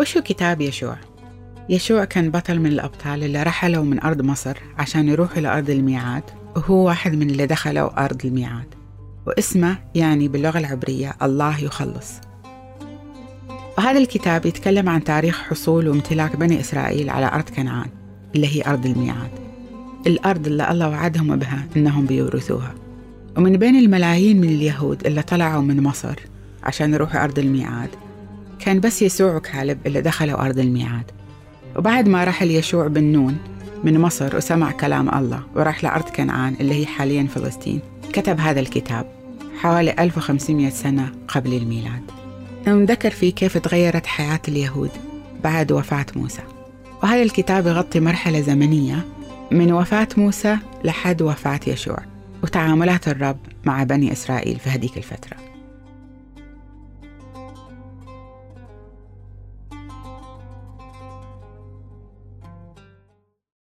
وشو كتاب يشوع؟ يشوع كان بطل من الأبطال اللي رحلوا من أرض مصر عشان يروحوا لأرض الميعاد وهو واحد من اللي دخلوا أرض الميعاد واسمه يعني باللغة العبرية الله يخلص. وهذا الكتاب يتكلم عن تاريخ حصول وامتلاك بني إسرائيل على أرض كنعان اللي هي أرض الميعاد. الأرض اللي الله وعدهم بها إنهم بيورثوها. ومن بين الملايين من اليهود اللي طلعوا من مصر عشان يروحوا أرض الميعاد كان بس يسوع وكالب اللي دخلوا أرض الميعاد. وبعد ما رحل يشوع بن نون من مصر وسمع كلام الله وراح لأرض كنعان اللي هي حاليا فلسطين كتب هذا الكتاب حوالي 1500 سنة قبل الميلاد. ذكر فيه كيف تغيرت حياة اليهود بعد وفاة موسى. وهذا الكتاب يغطي مرحلة زمنية من وفاة موسى لحد وفاة يشوع وتعاملات الرب مع بني إسرائيل في هذيك الفترة.